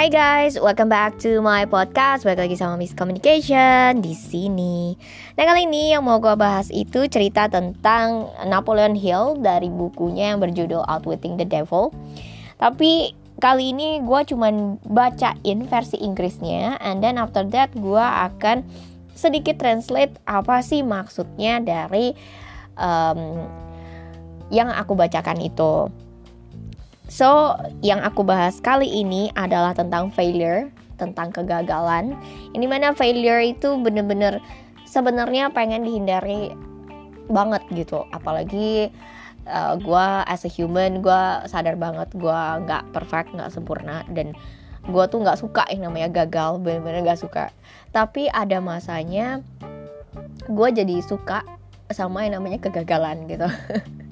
Hai guys, welcome back to my podcast. Balik lagi sama Miss Communication di sini. Nah kali ini yang mau gue bahas itu cerita tentang Napoleon Hill dari bukunya yang berjudul Outwitting the Devil. Tapi kali ini gue cuman bacain versi Inggrisnya, and then after that gue akan sedikit translate apa sih maksudnya dari um, yang aku bacakan itu. So, yang aku bahas kali ini adalah tentang failure, tentang kegagalan. Ini mana failure itu bener-bener sebenarnya pengen dihindari banget gitu. Apalagi uh, eh, gue as a human, gue sadar banget gue nggak perfect, nggak sempurna dan gue tuh nggak suka yang namanya gagal, bener-bener nggak suka. Tapi ada masanya gue jadi suka sama yang namanya kegagalan gitu.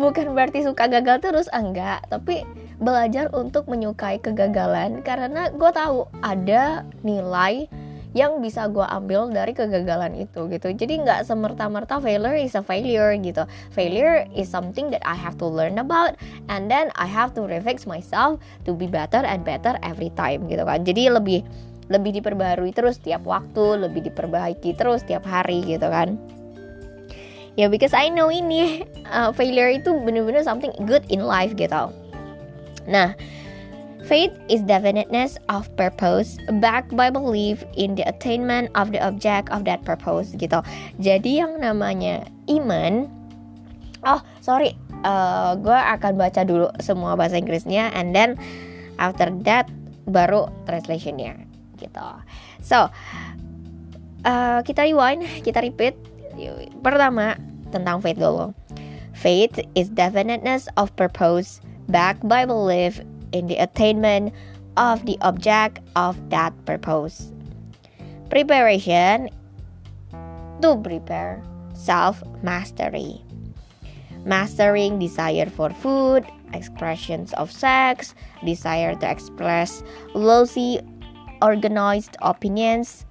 bukan berarti suka gagal terus enggak. Tapi belajar untuk menyukai kegagalan karena gue tahu ada nilai yang bisa gue ambil dari kegagalan itu gitu. Jadi nggak semerta-merta failure is a failure gitu. Failure is something that I have to learn about and then I have to refix myself to be better and better every time gitu kan. Jadi lebih lebih diperbarui terus tiap waktu lebih diperbaiki terus tiap hari gitu kan ya because I know ini uh, failure itu bener-bener something good in life gitu nah Faith is definiteness of purpose backed by belief in the attainment of the object of that purpose gitu. Jadi yang namanya iman, oh sorry, uh, gue akan baca dulu semua bahasa Inggrisnya, and then after that baru translationnya gitu. So uh, kita rewind, kita repeat Pertama, tentang faith dulu. Faith is definiteness of purpose backed by belief in the attainment of the object of that purpose. Preparation to prepare self mastery. Mastering desire for food, expressions of sex, desire to express loosely organized opinions,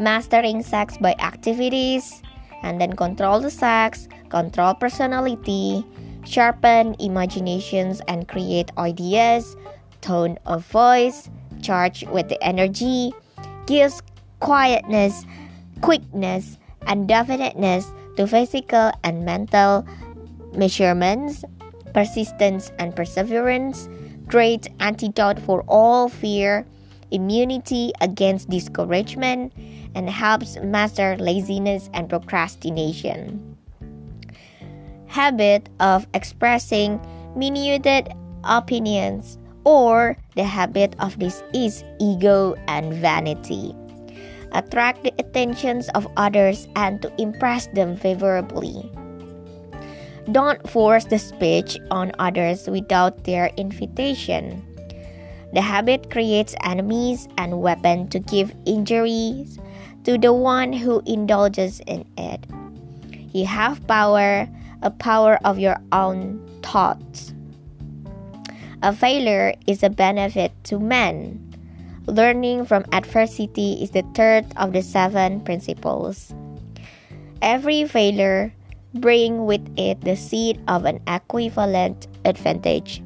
mastering sex by activities, and then control the sex, control personality, sharpen imaginations and create ideas, tone of voice, charge with the energy, gives quietness, quickness, and definiteness to physical and mental measurements, persistence and perseverance, great antidote for all fear, immunity against discouragement, and helps master laziness and procrastination. Habit of expressing minuted opinions or the habit of this is ego and vanity. Attract the attentions of others and to impress them favorably. Don't force the speech on others without their invitation. The habit creates enemies and weapons to give injuries to the one who indulges in it. You have power, a power of your own thoughts. A failure is a benefit to men. Learning from adversity is the third of the seven principles. Every failure brings with it the seed of an equivalent advantage.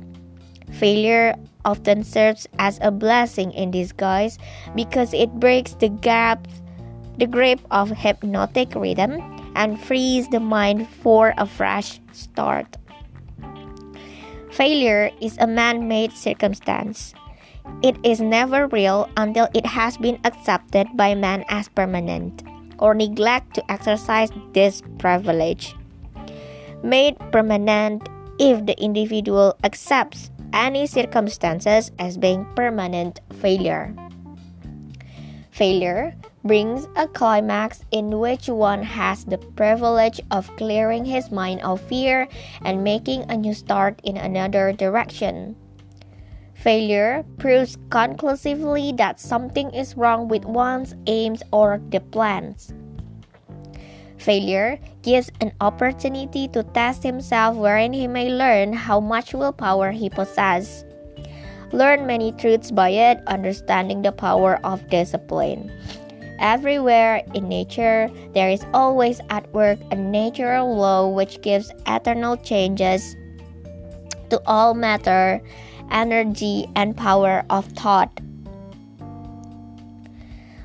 Failure often serves as a blessing in disguise because it breaks the gaps the grip of hypnotic rhythm and frees the mind for a fresh start. Failure is a man made circumstance. It is never real until it has been accepted by man as permanent or neglect to exercise this privilege. Made permanent if the individual accepts any circumstances as being permanent failure. Failure brings a climax in which one has the privilege of clearing his mind of fear and making a new start in another direction. Failure proves conclusively that something is wrong with one's aims or the plans. Failure gives an opportunity to test himself wherein he may learn how much willpower he possesses. Learn many truths by it, understanding the power of discipline. Everywhere in nature, there is always at work a natural law which gives eternal changes to all matter energy, and power of thought.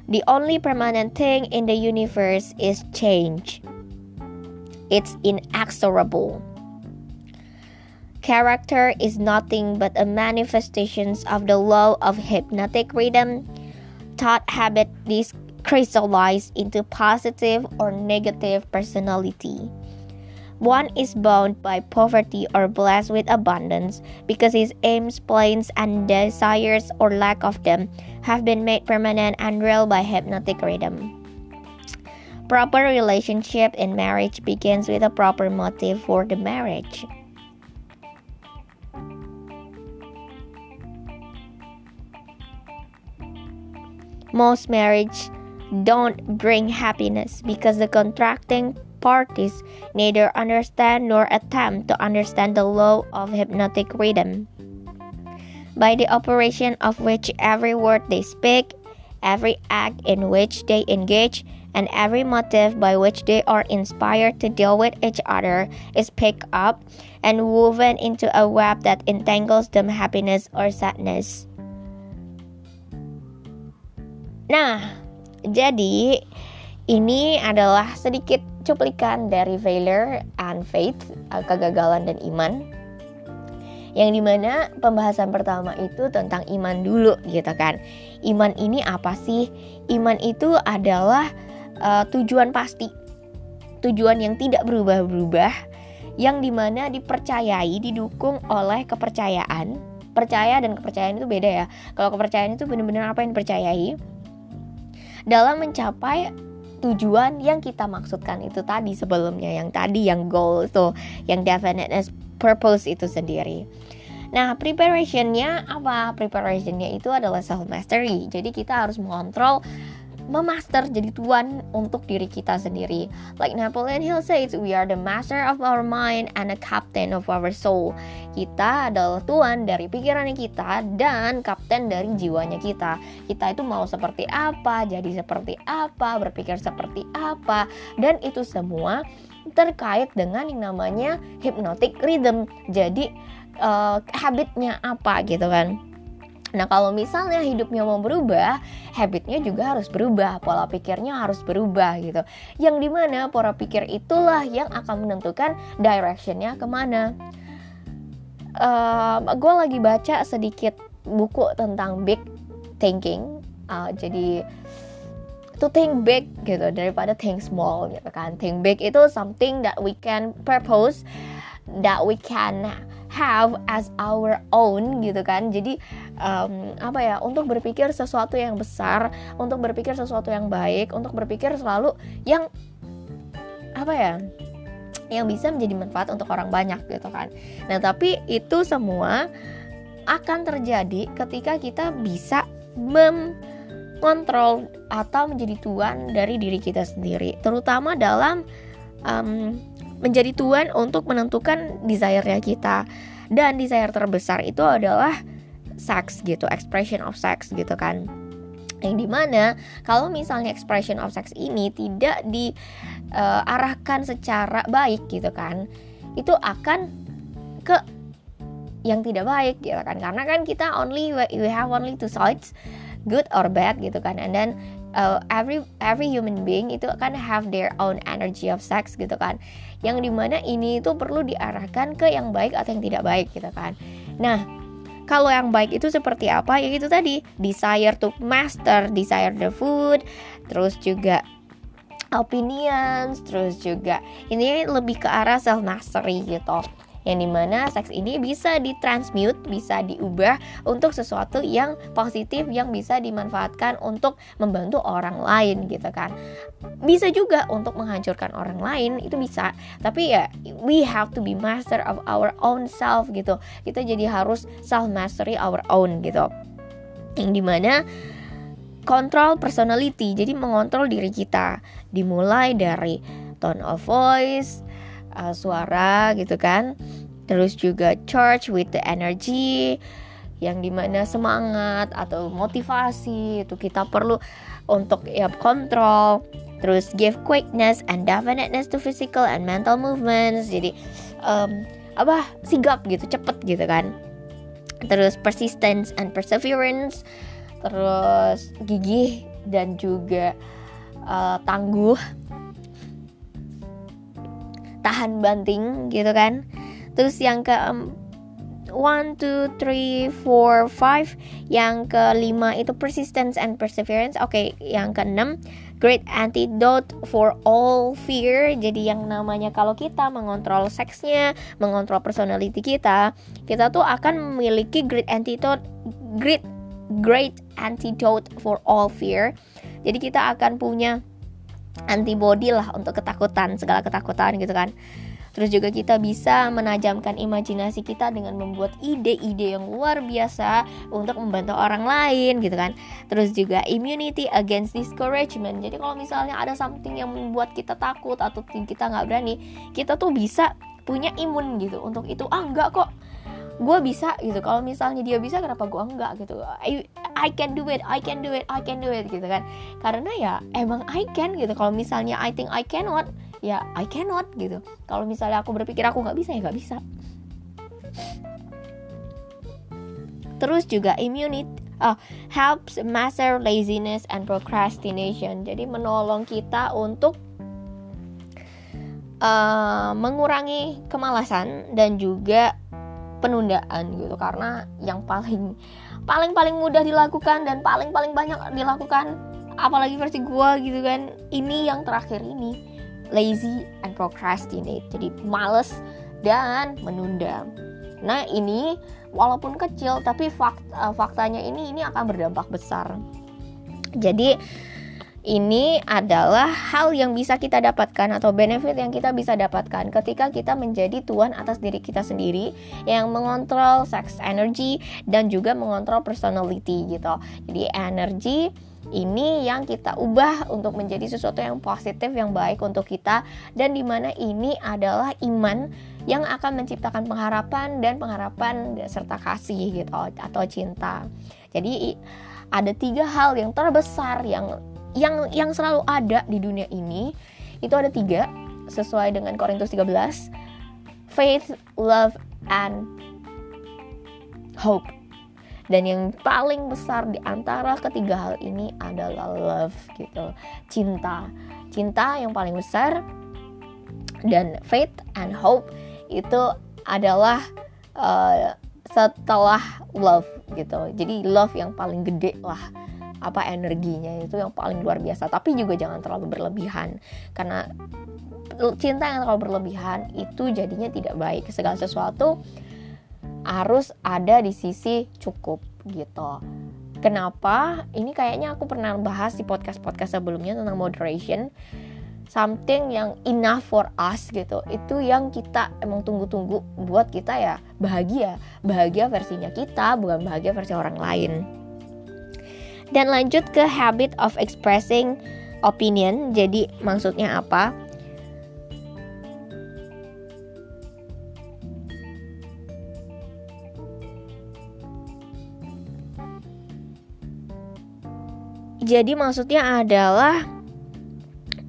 The only permanent thing in the universe is change. It's inexorable. Character is nothing but a manifestation of the law of hypnotic rhythm. Thought habit is crystallized into positive or negative personality. One is bound by poverty or blessed with abundance because his aims, plans, and desires or lack of them have been made permanent and real by hypnotic rhythm. Proper relationship in marriage begins with a proper motive for the marriage. Most marriage don't bring happiness because the contracting parties neither understand nor attempt to understand the law of hypnotic rhythm, by the operation of which every word they speak, every act in which they engage, and every motive by which they are inspired to deal with each other is picked up and woven into a web that entangles them happiness or sadness. Nah, jadi ini adalah sedikit cuplikan dari failure and faith, uh, kegagalan dan iman. Yang di mana pembahasan pertama itu tentang iman dulu gitu kan. Iman ini apa sih? Iman itu adalah uh, tujuan pasti, tujuan yang tidak berubah-berubah, yang di mana dipercayai, didukung oleh kepercayaan. Percaya dan kepercayaan itu beda ya. Kalau kepercayaan itu benar-benar apa yang dipercayai dalam mencapai tujuan yang kita maksudkan itu tadi sebelumnya yang tadi yang goal itu yang definiteness purpose itu sendiri Nah, preparationnya apa? Preparationnya itu adalah self mastery. Jadi kita harus mengontrol memaster jadi tuan untuk diri kita sendiri. Like Napoleon Hill says, we are the master of our mind and the captain of our soul. Kita adalah tuan dari pikirannya kita dan kapten dari jiwanya kita. Kita itu mau seperti apa, jadi seperti apa, berpikir seperti apa, dan itu semua terkait dengan yang namanya hypnotic rhythm. Jadi uh, habitnya apa gitu kan? Nah, kalau misalnya hidupnya mau berubah, habitnya juga harus berubah, pola pikirnya harus berubah gitu. Yang di mana pola pikir itulah yang akan menentukan directionnya ke mana. Uh, gue lagi baca sedikit buku tentang big thinking, uh, jadi to think big gitu daripada think small gitu kan. Think big itu something that we can purpose, that we can have as our own gitu kan. Jadi um, apa ya untuk berpikir sesuatu yang besar untuk berpikir sesuatu yang baik untuk berpikir selalu yang apa ya yang bisa menjadi manfaat untuk orang banyak gitu kan. Nah tapi itu semua akan terjadi ketika kita bisa mengontrol atau menjadi tuan dari diri kita sendiri terutama dalam um, menjadi tuan untuk menentukan desire-nya kita. Dan desire terbesar itu adalah sex gitu, expression of sex gitu kan. Yang di mana kalau misalnya expression of sex ini tidak diarahkan uh, secara baik gitu kan, itu akan ke yang tidak baik gitu kan karena kan kita only we have only two sides good or bad gitu kan and then uh, every every human being itu akan have their own energy of sex gitu kan. Yang di mana ini itu perlu diarahkan ke yang baik atau yang tidak baik gitu kan. Nah kalau yang baik itu seperti apa? Ya itu tadi desire to master desire the food terus juga opinions terus juga ini lebih ke arah self mastery gitu yang di mana seks ini bisa ditransmute, bisa diubah untuk sesuatu yang positif yang bisa dimanfaatkan untuk membantu orang lain gitu kan. Bisa juga untuk menghancurkan orang lain itu bisa, tapi ya we have to be master of our own self gitu. Kita jadi harus self mastery our own gitu. Yang di mana kontrol personality, jadi mengontrol diri kita dimulai dari tone of voice, uh, suara gitu kan. Terus juga charge with the energy yang di mana semangat atau motivasi itu kita perlu untuk ya kontrol terus give quickness and definiteness to physical and mental movements. Jadi um, apa sigap gitu cepet gitu kan. Terus persistence and perseverance. Terus gigih dan juga uh, tangguh tahan banting gitu kan terus yang ke um, one, two, three, four, five. Yang kelima itu persistence and perseverance. Oke, okay, yang keenam great antidote for all fear. Jadi yang namanya kalau kita mengontrol seksnya, mengontrol personality kita, kita tuh akan memiliki great antidote, great great antidote for all fear. Jadi kita akan punya antibody lah untuk ketakutan segala ketakutan gitu kan. Terus juga kita bisa menajamkan imajinasi kita dengan membuat ide-ide yang luar biasa untuk membantu orang lain gitu kan. Terus juga immunity against discouragement. Jadi kalau misalnya ada something yang membuat kita takut atau kita nggak berani kita tuh bisa punya imun gitu untuk itu. Ah enggak kok gue bisa gitu. Kalau misalnya dia bisa kenapa gue enggak gitu? I, I can do it I can do it I can do it gitu kan. Karena ya emang I can gitu. Kalau misalnya I think I cannot ya I cannot gitu. Kalau misalnya aku berpikir aku nggak bisa ya nggak bisa. Terus juga immunity uh, helps master laziness and procrastination. Jadi menolong kita untuk uh, mengurangi kemalasan dan juga penundaan gitu. Karena yang paling paling paling mudah dilakukan dan paling paling banyak dilakukan apalagi versi gue gitu kan ini yang terakhir ini. Lazy and procrastinate jadi males dan menunda. Nah ini walaupun kecil tapi uh, faktanya ini ini akan berdampak besar. Jadi ini adalah hal yang bisa kita dapatkan atau benefit yang kita bisa dapatkan ketika kita menjadi tuan atas diri kita sendiri yang mengontrol sex energy dan juga mengontrol personality gitu. Jadi energi ini yang kita ubah untuk menjadi sesuatu yang positif yang baik untuk kita dan di mana ini adalah iman yang akan menciptakan pengharapan dan pengharapan serta kasih gitu atau cinta. Jadi ada tiga hal yang terbesar yang yang yang selalu ada di dunia ini itu ada tiga sesuai dengan Korintus 13 faith, love, and hope. Dan yang paling besar di antara ketiga hal ini adalah love gitu. Cinta. Cinta yang paling besar dan faith and hope itu adalah uh, setelah love gitu. Jadi love yang paling gede lah apa energinya itu yang paling luar biasa. Tapi juga jangan terlalu berlebihan. Karena cinta yang terlalu berlebihan itu jadinya tidak baik. Segala sesuatu harus ada di sisi cukup gitu. Kenapa? Ini kayaknya aku pernah bahas di podcast podcast sebelumnya tentang moderation. Something yang enough for us gitu. Itu yang kita emang tunggu-tunggu buat kita ya bahagia. Bahagia versinya kita bukan bahagia versi orang lain dan lanjut ke habit of expressing opinion. Jadi maksudnya apa? Jadi maksudnya adalah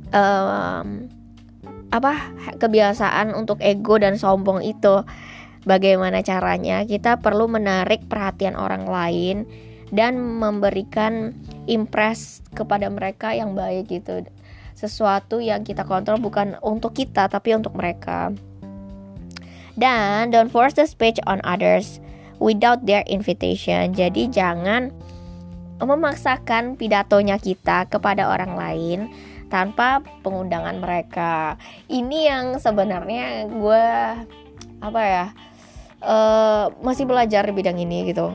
um, apa kebiasaan untuk ego dan sombong itu. Bagaimana caranya? Kita perlu menarik perhatian orang lain dan memberikan impress kepada mereka yang baik gitu. Sesuatu yang kita kontrol bukan untuk kita tapi untuk mereka. Dan don't force the speech on others without their invitation. Jadi jangan memaksakan pidatonya kita kepada orang lain tanpa pengundangan mereka. Ini yang sebenarnya gue apa ya uh, masih belajar di bidang ini gitu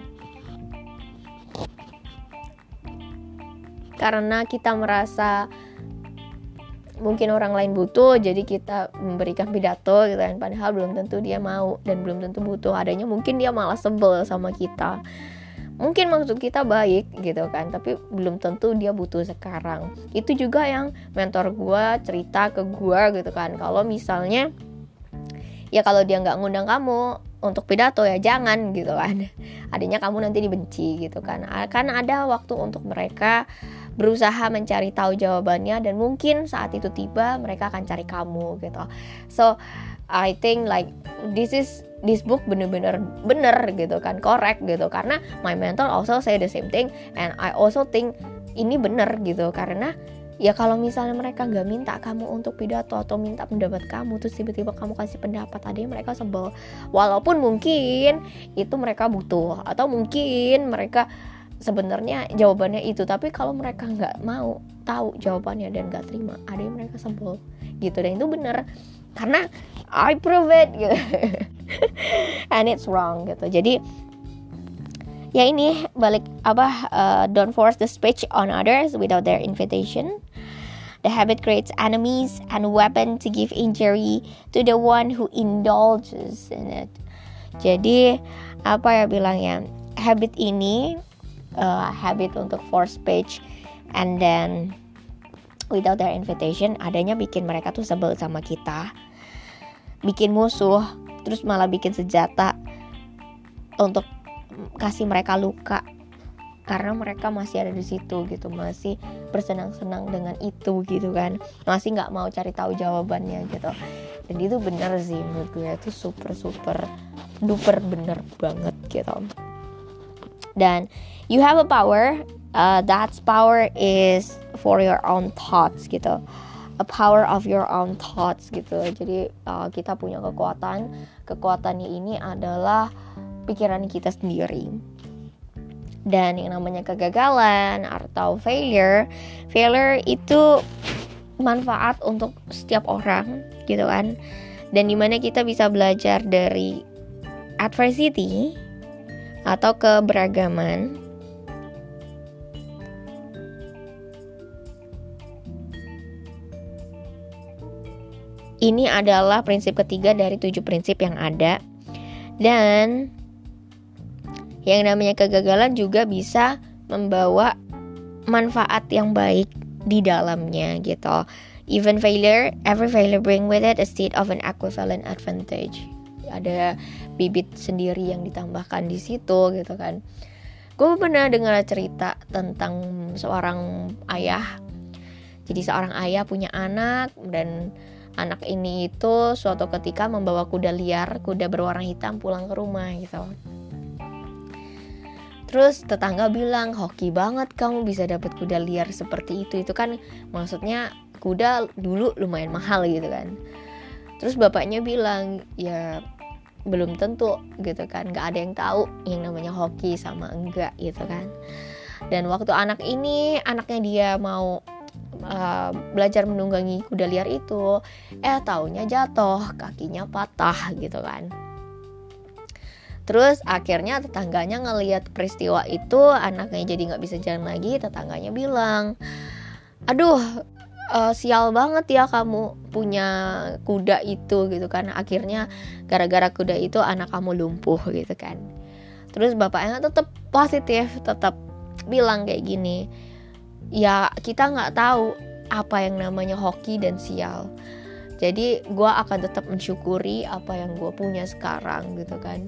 karena kita merasa mungkin orang lain butuh jadi kita memberikan pidato gitu kan. Padahal belum tentu dia mau dan belum tentu butuh. Adanya mungkin dia malah sebel sama kita. Mungkin maksud kita baik gitu kan tapi belum tentu dia butuh sekarang. Itu juga yang mentor gue cerita ke gue gitu kan. Kalau misalnya ya kalau dia nggak ngundang kamu untuk pidato ya jangan gitu kan. Adanya kamu nanti dibenci gitu kan. Kan ada waktu untuk mereka berusaha mencari tahu jawabannya dan mungkin saat itu tiba mereka akan cari kamu gitu. So I think like this is this book bener-bener bener gitu kan correct gitu. Karena my mentor also say the same thing and I also think ini bener gitu. Karena ya kalau misalnya mereka nggak minta kamu untuk pidato atau minta pendapat kamu terus tiba-tiba kamu kasih pendapat tadi mereka sebel. Walaupun mungkin itu mereka butuh atau mungkin mereka sebenarnya jawabannya itu. Tapi kalau mereka nggak mau tahu jawabannya dan nggak terima ada yang mereka sebel gitu. Dan itu bener karena I prove it gitu. And it's wrong gitu. Jadi ya ini balik apa uh, don't force the speech on others without their invitation. The habit creates enemies and weapon to give injury to the one who indulges in it. Jadi apa ya bilangnya? Habit ini uh, habit untuk force speech and then without their invitation adanya bikin mereka tuh sebel sama kita bikin musuh terus malah bikin senjata untuk kasih mereka luka karena mereka masih ada di situ gitu masih bersenang-senang dengan itu gitu kan masih nggak mau cari tahu jawabannya gitu. Dan itu bener sih menurut gue itu super super duper bener banget gitu dan you have a power uh, that power is for your own thoughts gitu. A power of your own thoughts gitu. Jadi uh, kita punya kekuatan. Kekuatannya ini adalah pikiran kita sendiri. Dan yang namanya kegagalan atau failure failure itu manfaat untuk setiap orang gitu kan. Dan di mana kita bisa belajar dari adversity atau keberagaman ini adalah prinsip ketiga dari tujuh prinsip yang ada dan yang namanya kegagalan juga bisa membawa manfaat yang baik di dalamnya gitu. Even failure, every failure bring with it a state of an equivalent advantage. Ada bibit sendiri yang ditambahkan di situ gitu kan. Gue pernah dengar cerita tentang seorang ayah. Jadi seorang ayah punya anak dan anak ini itu suatu ketika membawa kuda liar, kuda berwarna hitam pulang ke rumah gitu Terus tetangga bilang, hoki banget kamu bisa dapat kuda liar seperti itu. Itu kan maksudnya kuda dulu lumayan mahal gitu kan. Terus bapaknya bilang, ya belum tentu gitu kan. Gak ada yang tahu yang namanya hoki sama enggak gitu kan. Dan waktu anak ini, anaknya dia mau uh, belajar menunggangi kuda liar itu, eh taunya jatuh, kakinya patah gitu kan Terus akhirnya tetangganya ngeliat peristiwa itu anaknya jadi nggak bisa jalan lagi. Tetangganya bilang, aduh uh, sial banget ya kamu punya kuda itu gitu kan. Akhirnya gara-gara kuda itu anak kamu lumpuh gitu kan. Terus bapaknya tetap positif, tetap bilang kayak gini. Ya kita nggak tahu apa yang namanya hoki dan sial. Jadi gue akan tetap mensyukuri apa yang gue punya sekarang gitu kan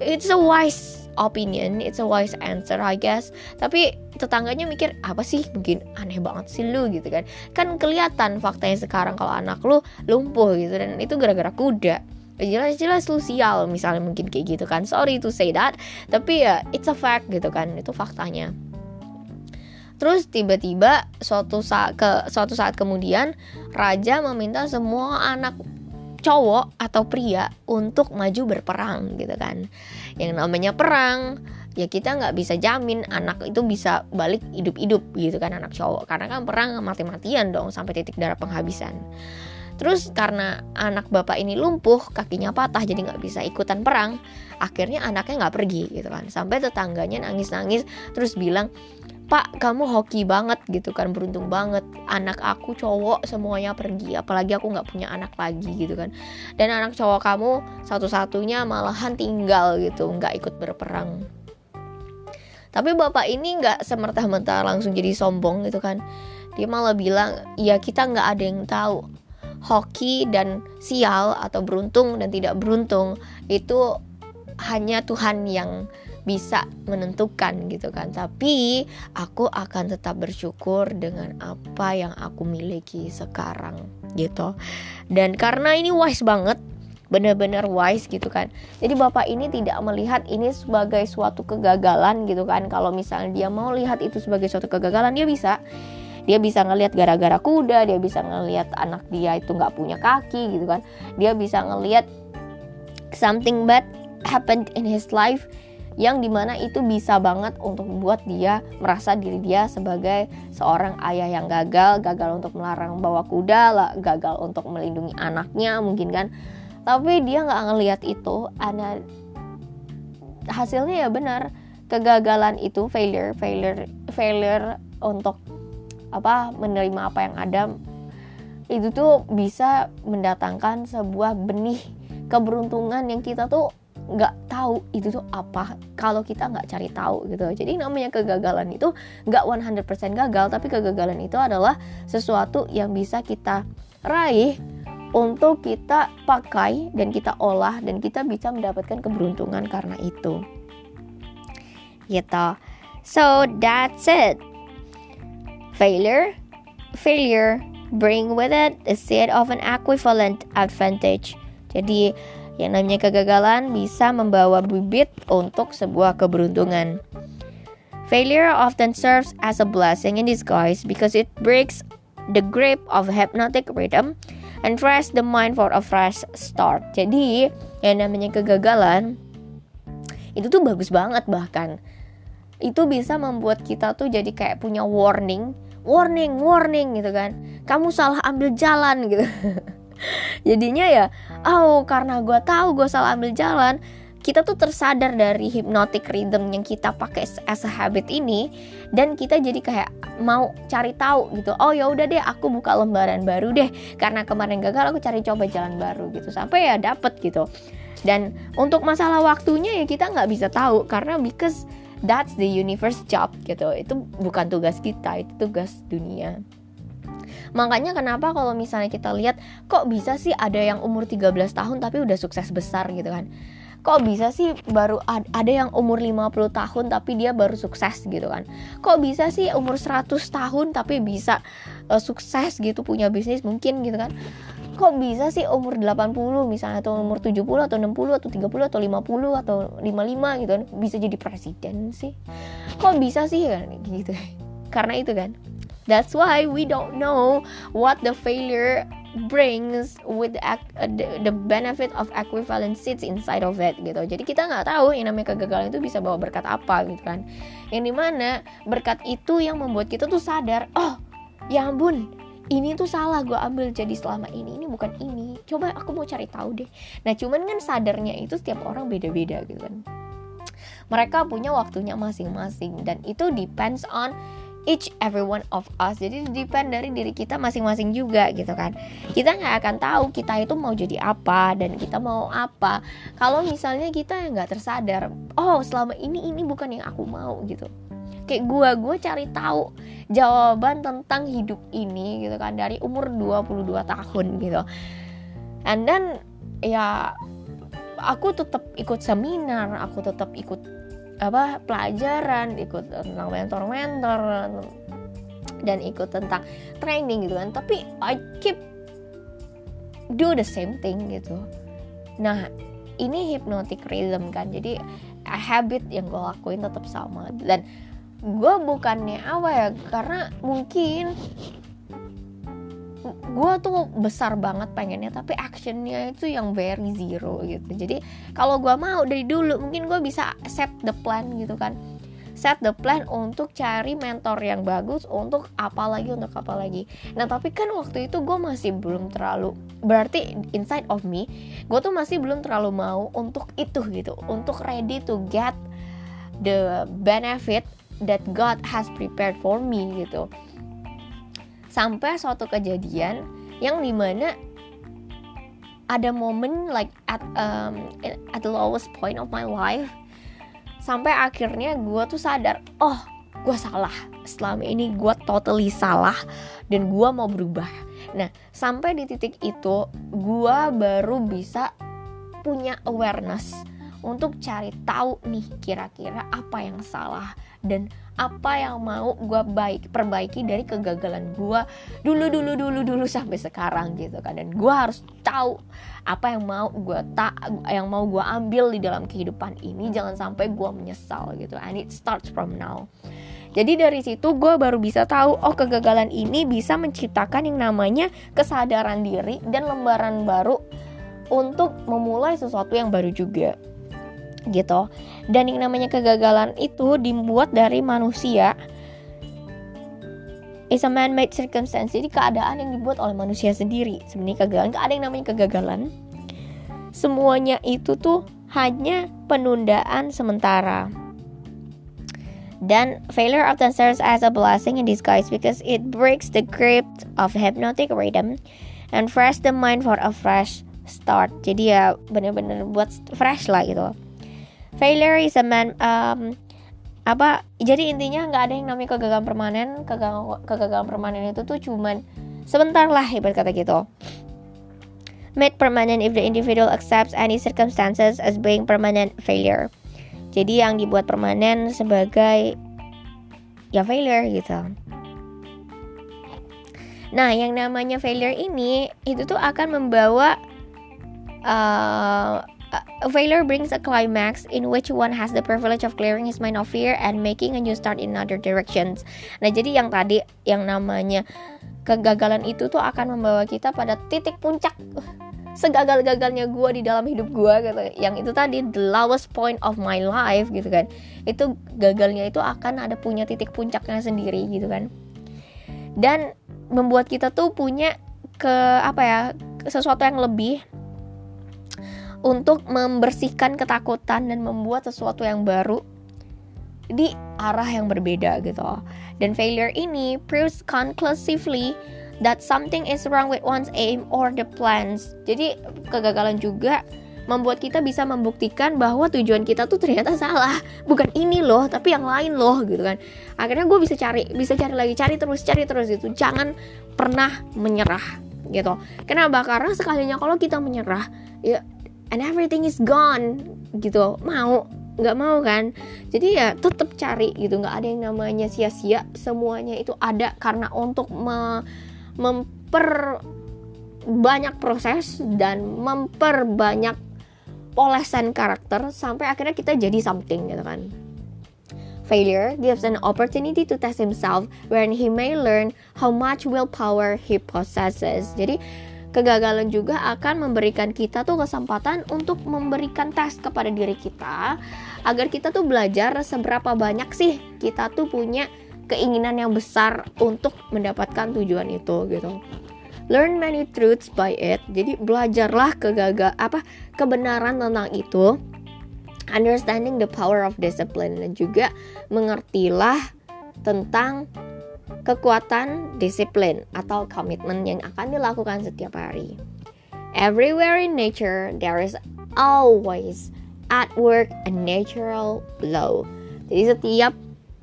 it's a wise opinion, it's a wise answer I guess. Tapi tetangganya mikir apa sih mungkin aneh banget sih lu gitu kan. Kan kelihatan faktanya sekarang kalau anak lu lumpuh gitu dan itu gara-gara kuda. Jelas-jelas lu sial misalnya mungkin kayak gitu kan. Sorry to say that, tapi ya it's a fact gitu kan. Itu faktanya. Terus tiba-tiba suatu saat ke suatu saat kemudian raja meminta semua anak cowok atau pria untuk maju berperang gitu kan yang namanya perang ya kita nggak bisa jamin anak itu bisa balik hidup-hidup gitu kan anak cowok. Karena kan perang mati-matian dong sampai titik darah penghabisan. Terus karena anak bapak ini lumpuh kakinya patah jadi nggak bisa ikutan perang akhirnya anaknya nggak pergi gitu kan. Sampai tetangganya nangis-nangis terus bilang Pak kamu hoki banget gitu kan beruntung banget. Anak aku cowok semuanya pergi. Apalagi aku nggak punya anak lagi gitu kan. Dan anak cowok kamu satu-satunya malahan tinggal gitu nggak ikut berperang. Tapi bapak ini nggak semerta-merta langsung jadi sombong gitu kan. Dia malah bilang ya kita nggak ada yang tahu. Hoki dan sial atau beruntung dan tidak beruntung itu hanya Tuhan yang bisa menentukan gitu kan. Tapi aku akan tetap bersyukur dengan apa yang aku miliki sekarang gitu. Dan karena ini wise banget benar-benar wise gitu kan. Jadi bapak ini tidak melihat ini sebagai suatu kegagalan gitu kan. Kalau misalnya dia mau lihat itu sebagai suatu kegagalan dia bisa. Dia bisa ngelihat gara-gara kuda dia bisa ngelihat anak dia itu nggak punya kaki gitu kan. Dia bisa ngelihat something bad happened in his life yang di mana itu bisa banget untuk buat dia merasa diri dia sebagai seorang ayah yang gagal, gagal untuk melarang bawa kuda, lah, gagal untuk melindungi anaknya mungkin kan. Tapi dia nggak ngelihat itu, ada hasilnya ya benar kegagalan itu failure, failure, failure untuk apa menerima apa yang ada itu tuh bisa mendatangkan sebuah benih keberuntungan yang kita tuh nggak tahu itu tuh apa kalau kita nggak cari tahu gitu. Jadi namanya kegagalan itu nggak 100% gagal tapi kegagalan itu adalah sesuatu yang bisa kita raih untuk kita pakai dan kita olah dan kita bisa mendapatkan keberuntungan karena itu. Gitu. So that's it. Failure failure. Bring with it a set of an equivalent advantage. Jadi yang namanya kegagalan bisa membawa bibit untuk sebuah keberuntungan. Failure often serves as a blessing in disguise because it breaks the grip of hypnotic rhythm and frees the mind for a fresh start. Jadi, yang namanya kegagalan itu tuh bagus banget bahkan. Itu bisa membuat kita tuh jadi kayak punya warning, warning, warning gitu kan. Kamu salah ambil jalan gitu. jadinya ya oh karena gue tahu gue salah ambil jalan kita tuh tersadar dari hypnotic rhythm yang kita pakai as a habit ini dan kita jadi kayak mau cari tahu gitu. Oh ya udah deh aku buka lembaran baru deh. Karena kemarin gagal aku cari coba jalan baru gitu. Sampai ya dapet gitu. Dan untuk masalah waktunya ya kita nggak bisa tahu karena because that's the universe job gitu. Itu bukan tugas kita itu tugas dunia Makanya kenapa kalau misalnya kita lihat kok bisa sih ada yang umur 13 tahun tapi udah sukses besar gitu kan. Kok bisa sih baru ada yang umur 50 tahun tapi dia baru sukses gitu kan. Kok bisa sih umur 100 tahun tapi bisa uh, sukses gitu punya bisnis mungkin gitu kan. Kok bisa sih umur 80 misalnya atau umur 70 atau 60 atau 30 atau 50 atau 55 gitu kan bisa jadi presiden sih. Kok bisa sih kan gitu. Karena itu kan That's why we don't know what the failure brings with uh, the, the benefit of equivalent sits inside of it gitu. Jadi kita nggak tahu yang namanya kegagalan itu bisa bawa berkat apa gitu kan. Yang di mana berkat itu yang membuat kita tuh sadar, oh ya ampun ini tuh salah gue ambil jadi selama ini ini bukan ini coba aku mau cari tahu deh nah cuman kan sadarnya itu setiap orang beda-beda gitu kan mereka punya waktunya masing-masing dan itu depends on each every one of us. Jadi depend dari diri kita masing-masing juga gitu kan. Kita nggak akan tahu kita itu mau jadi apa dan kita mau apa. Kalau misalnya kita nggak tersadar oh selama ini ini bukan yang aku mau gitu. Kayak gue gue cari tahu jawaban tentang hidup ini gitu kan dari umur 22 tahun gitu. And then ya aku tetap ikut seminar aku tetap ikut apa pelajaran ikut tentang mentor-mentor dan ikut tentang training gitu kan. Tapi I keep do the same thing gitu. Nah ini hypnotic rhythm kan. Jadi habit yang gue lakuin tetap sama. Dan gue bukannya apa ya karena mungkin gue tuh besar banget pengennya tapi actionnya itu yang very zero gitu. Jadi kalau gue mau dari dulu mungkin gue bisa set the plan gitu kan. Set the plan untuk cari mentor yang bagus untuk apa lagi untuk apa lagi. Nah tapi kan waktu itu gue masih belum terlalu berarti inside of me gue tuh masih belum terlalu mau untuk itu gitu. Untuk ready to get the benefit that God has prepared for me gitu sampai suatu kejadian yang di mana ada momen like at um, at the lowest point of my life sampai akhirnya gue tuh sadar oh gue salah. Selama ini gue totally salah dan gue mau berubah. Nah sampai di titik itu gue baru bisa punya awareness untuk cari tahu nih kira-kira apa yang salah dan apa yang mau gue baik perbaiki dari kegagalan gue dulu dulu dulu dulu sampai sekarang gitu kan. Dan gue harus tahu apa yang mau gue tak yang mau gue ambil di dalam kehidupan ini. Jangan sampai gue menyesal gitu. And it starts from now. Jadi dari situ gue baru bisa tahu oh kegagalan ini bisa menciptakan yang namanya kesadaran diri dan lembaran baru untuk memulai sesuatu yang baru juga gitu. Dan yang namanya kegagalan itu dibuat dari manusia. Is a man-made circumstance. Jadi keadaan yang dibuat oleh manusia sendiri. Sebenarnya kegagalan. Gak ada yang namanya kegagalan. Semuanya itu tuh hanya penundaan sementara. Dan failure often serves as a blessing in disguise because it breaks the grip of hypnotic rhythm and fresh the mind for a fresh start. Jadi ya bener-bener buat fresh lah gitu failure is a man um, apa jadi intinya nggak ada yang namanya kegagalan permanen kegagalan, kegagalan permanen itu tuh cuman sebentar lah ibarat kata gitu. Made permanent if the individual accepts any circumstances as being permanent failure. Jadi yang dibuat permanen sebagai ya failure gitu. Nah yang namanya failure ini itu tuh akan membawa uh, a failure brings a climax in which one has the privilege of clearing his mind of fear and making a new start in other directions. Nah, jadi yang tadi yang namanya kegagalan itu tuh akan membawa kita pada titik puncak. Segagal-gagalnya gue di dalam hidup gue gitu. Yang itu tadi the lowest point of my life gitu kan. Itu gagalnya itu akan ada punya titik puncaknya sendiri gitu kan. Dan membuat kita tuh punya ke apa ya sesuatu yang lebih untuk membersihkan ketakutan dan membuat sesuatu yang baru di arah yang berbeda gitu. Dan failure ini proves conclusively that something is wrong with one's aim or the plans. Jadi kegagalan juga membuat kita bisa membuktikan bahwa tujuan kita tuh ternyata salah. Bukan ini loh tapi yang lain loh gitu kan. Akhirnya gue bisa cari bisa cari lagi cari terus cari terus itu jangan pernah menyerah gitu. Kenapa? Karena sekalinya kalau kita menyerah ya and everything is gone gitu. Mau nggak mau kan? Jadi ya tetap cari gitu. Nggak ada yang namanya sia-sia. Semuanya itu ada karena untuk me memper banyak proses dan memperbanyak polesan karakter sampai akhirnya kita jadi something gitu kan. Failure gives an opportunity to test himself wherein he may learn how much willpower he possesses. Jadi Kegagalan juga akan memberikan kita tuh kesempatan untuk memberikan tes kepada diri kita agar kita tuh belajar seberapa banyak sih kita tuh punya keinginan yang besar untuk mendapatkan tujuan itu gitu. Learn many truths by it. Jadi belajarlah kegagal apa kebenaran tentang itu. Understanding the power of discipline dan juga mengertilah tentang kekuatan disiplin atau komitmen yang akan dilakukan setiap hari. Everywhere in nature, there is always at work a natural law. Jadi setiap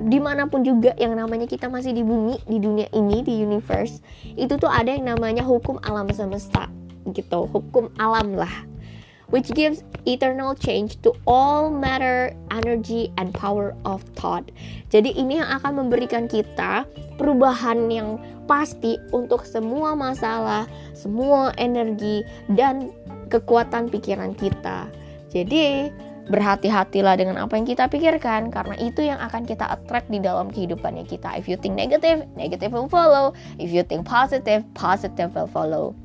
di mana pun juga yang namanya kita masih di bumi, di dunia ini, di universe, itu tuh ada yang namanya hukum alam semesta gitu, hukum alam lah which gives eternal change to all matter, energy, and power of thought. Jadi ini yang akan memberikan kita perubahan yang pasti untuk semua masalah, semua energi, dan kekuatan pikiran kita. Jadi berhati-hatilah dengan apa yang kita pikirkan karena itu yang akan kita attract di dalam kehidupannya kita. If you think negative, negative will follow. If you think positive, positive will follow.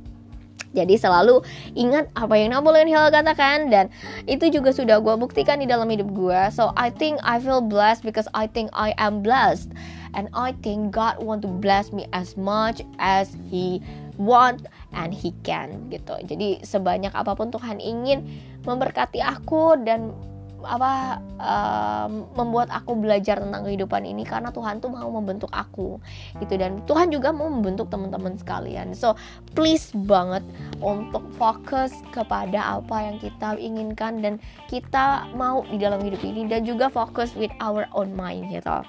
Jadi selalu ingat apa yang Napoleon Hill katakan dan itu juga sudah gue buktikan di dalam hidup gue. So I think I feel blessed because I think I am blessed and I think God want to bless me as much as He want and He can gitu. Jadi sebanyak apa pun Tuhan ingin memberkati aku dan apa um, membuat aku belajar tentang kehidupan ini karena Tuhan tuh mau membentuk aku gitu. Dan Tuhan juga mau membentuk teman-teman sekalian. So please banget untuk fokus kepada apa yang kita inginkan dan kita mau di dalam hidup ini dan juga fokus with our own mind gitu.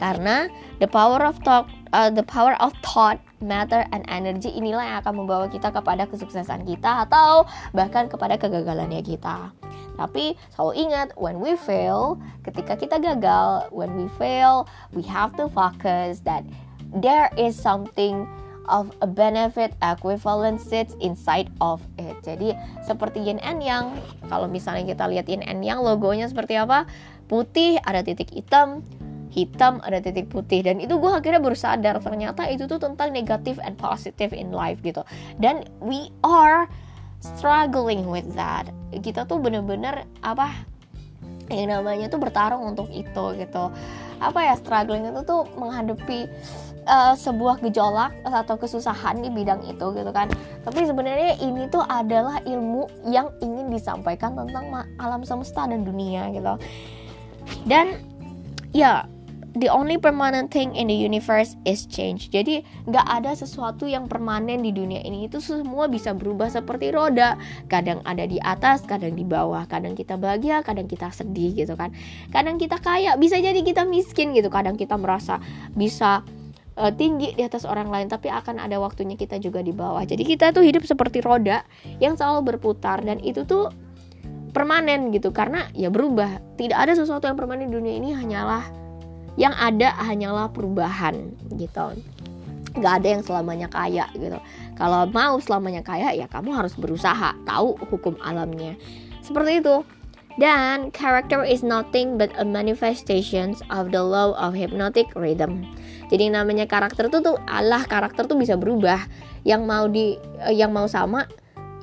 Karena the power of thought uh, the power of thought matter and energy inilah yang akan membawa kita kepada kesuksesan kita atau bahkan kepada kegagalannya kita tapi selalu ingat when we fail ketika kita gagal when we fail we have to focus that there is something of a benefit equivalent sits inside of it. Jadi seperti yin and yang, kalau misalnya kita lihat yin and yang logonya seperti apa? Putih ada titik hitam, hitam ada titik putih dan itu gue akhirnya baru sadar ternyata itu tuh tentang negatif and positive in life gitu dan we are struggling with that kita tuh bener-bener apa yang namanya tuh bertarung untuk itu gitu. Apa ya struggling itu tuh menghadapi uh, sebuah gejolak atau kesusahan di bidang itu gitu kan. Tapi sebenarnya ini tuh adalah ilmu yang ingin disampaikan tentang alam semesta dan dunia gitu. Dan ya the only permanent thing in the universe is change. Jadi nggak ada sesuatu yang permanen di dunia ini. Itu semua bisa berubah seperti roda. Kadang ada di atas, kadang di bawah. Kadang kita bahagia, kadang kita sedih gitu kan. Kadang kita kaya, bisa jadi kita miskin gitu. Kadang kita merasa bisa uh, tinggi di atas orang lain tapi akan ada waktunya kita juga di bawah jadi kita tuh hidup seperti roda yang selalu berputar dan itu tuh permanen gitu karena ya berubah tidak ada sesuatu yang permanen di dunia ini hanyalah yang ada hanyalah perubahan gitu nggak ada yang selamanya kaya gitu kalau mau selamanya kaya ya kamu harus berusaha tahu hukum alamnya seperti itu dan character is nothing but a manifestation of the law of hypnotic rhythm. Jadi namanya karakter itu tuh Allah karakter tuh bisa berubah. Yang mau di eh, yang mau sama,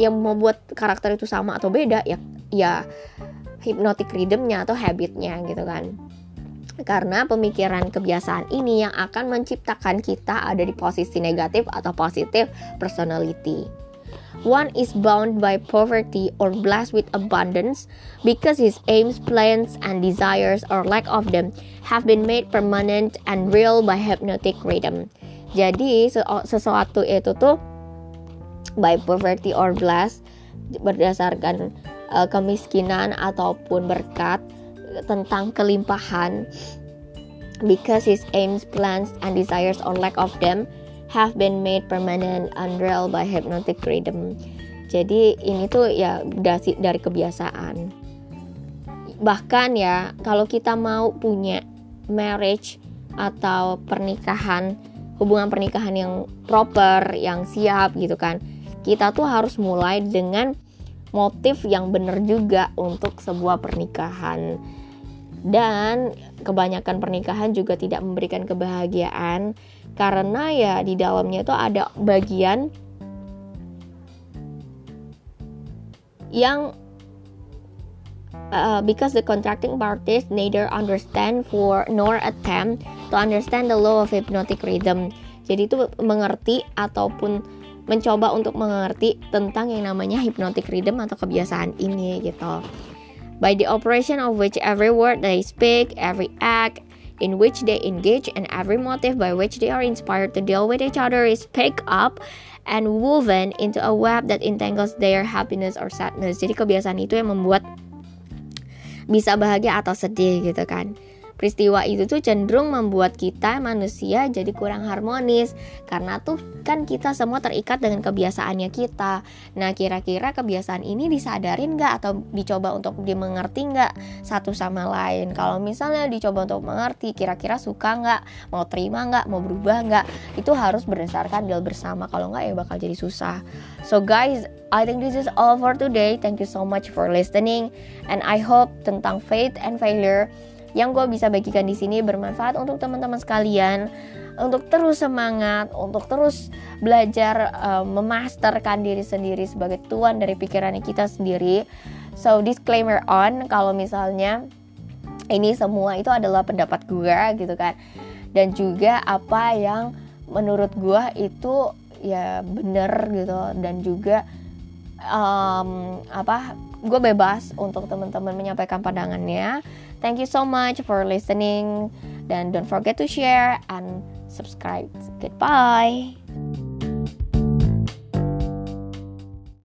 yang membuat karakter itu sama atau beda ya ya hypnotic rhythmnya atau habitnya gitu kan. Karena pemikiran kebiasaan ini yang akan menciptakan kita ada di posisi negatif atau positif personality. One is bound by poverty or blessed with abundance because his aims, plans, and desires or lack of them have been made permanent and real by hypnotic rhythm. Jadi sesuatu itu tuh by poverty or blessed berdasarkan uh, kemiskinan ataupun berkat tentang kelimpahan because his aims, plans, and desires or lack of them have been made permanent unreal by hypnotic rhythm. Jadi ini tuh ya dari, dari kebiasaan. Bahkan ya kalau kita mau punya marriage atau pernikahan, hubungan pernikahan yang proper, yang siap gitu kan. Kita tuh harus mulai dengan motif yang benar juga untuk sebuah pernikahan. Dan kebanyakan pernikahan juga tidak memberikan kebahagiaan karena ya di dalamnya itu ada bagian yang uh, because the contracting parties neither understand for nor attempt to understand the law of hypnotic rhythm. Jadi itu mengerti ataupun mencoba untuk mengerti tentang yang namanya hypnotic rhythm atau kebiasaan ini gitu. By the operation of which every word they speak, every act, in which they engage and every motive by which they are inspired to deal with each other is picked up and woven into a web that entangles their happiness or sadness. Jadi kebiasaan itu yang membuat bisa bahagia atau sedih gitu kan. Peristiwa itu tuh cenderung membuat kita manusia jadi kurang harmonis karena tuh kan kita semua terikat dengan kebiasaannya kita. Nah kira-kira kebiasaan ini disadarin nggak atau dicoba untuk dimengerti nggak satu sama lain? Kalau misalnya dicoba untuk mengerti, kira-kira suka nggak, mau terima nggak, mau berubah nggak? Itu harus berdasarkan deal bersama. Kalau nggak ya bakal jadi susah. So guys, I think this is all for today. Thank you so much for listening, and I hope tentang faith and failure yang gue bisa bagikan di sini bermanfaat untuk teman-teman sekalian untuk terus semangat, untuk terus belajar uh, memasterkan diri sendiri sebagai tuan dari pikiran kita sendiri. So disclaimer on kalau misalnya ini semua itu adalah pendapat gue gitu kan. Dan juga apa yang menurut gue itu ya bener gitu dan juga um, apa gue bebas untuk teman-teman menyampaikan pandangannya Thank you so much for listening. Dan don't forget to share and subscribe. Goodbye.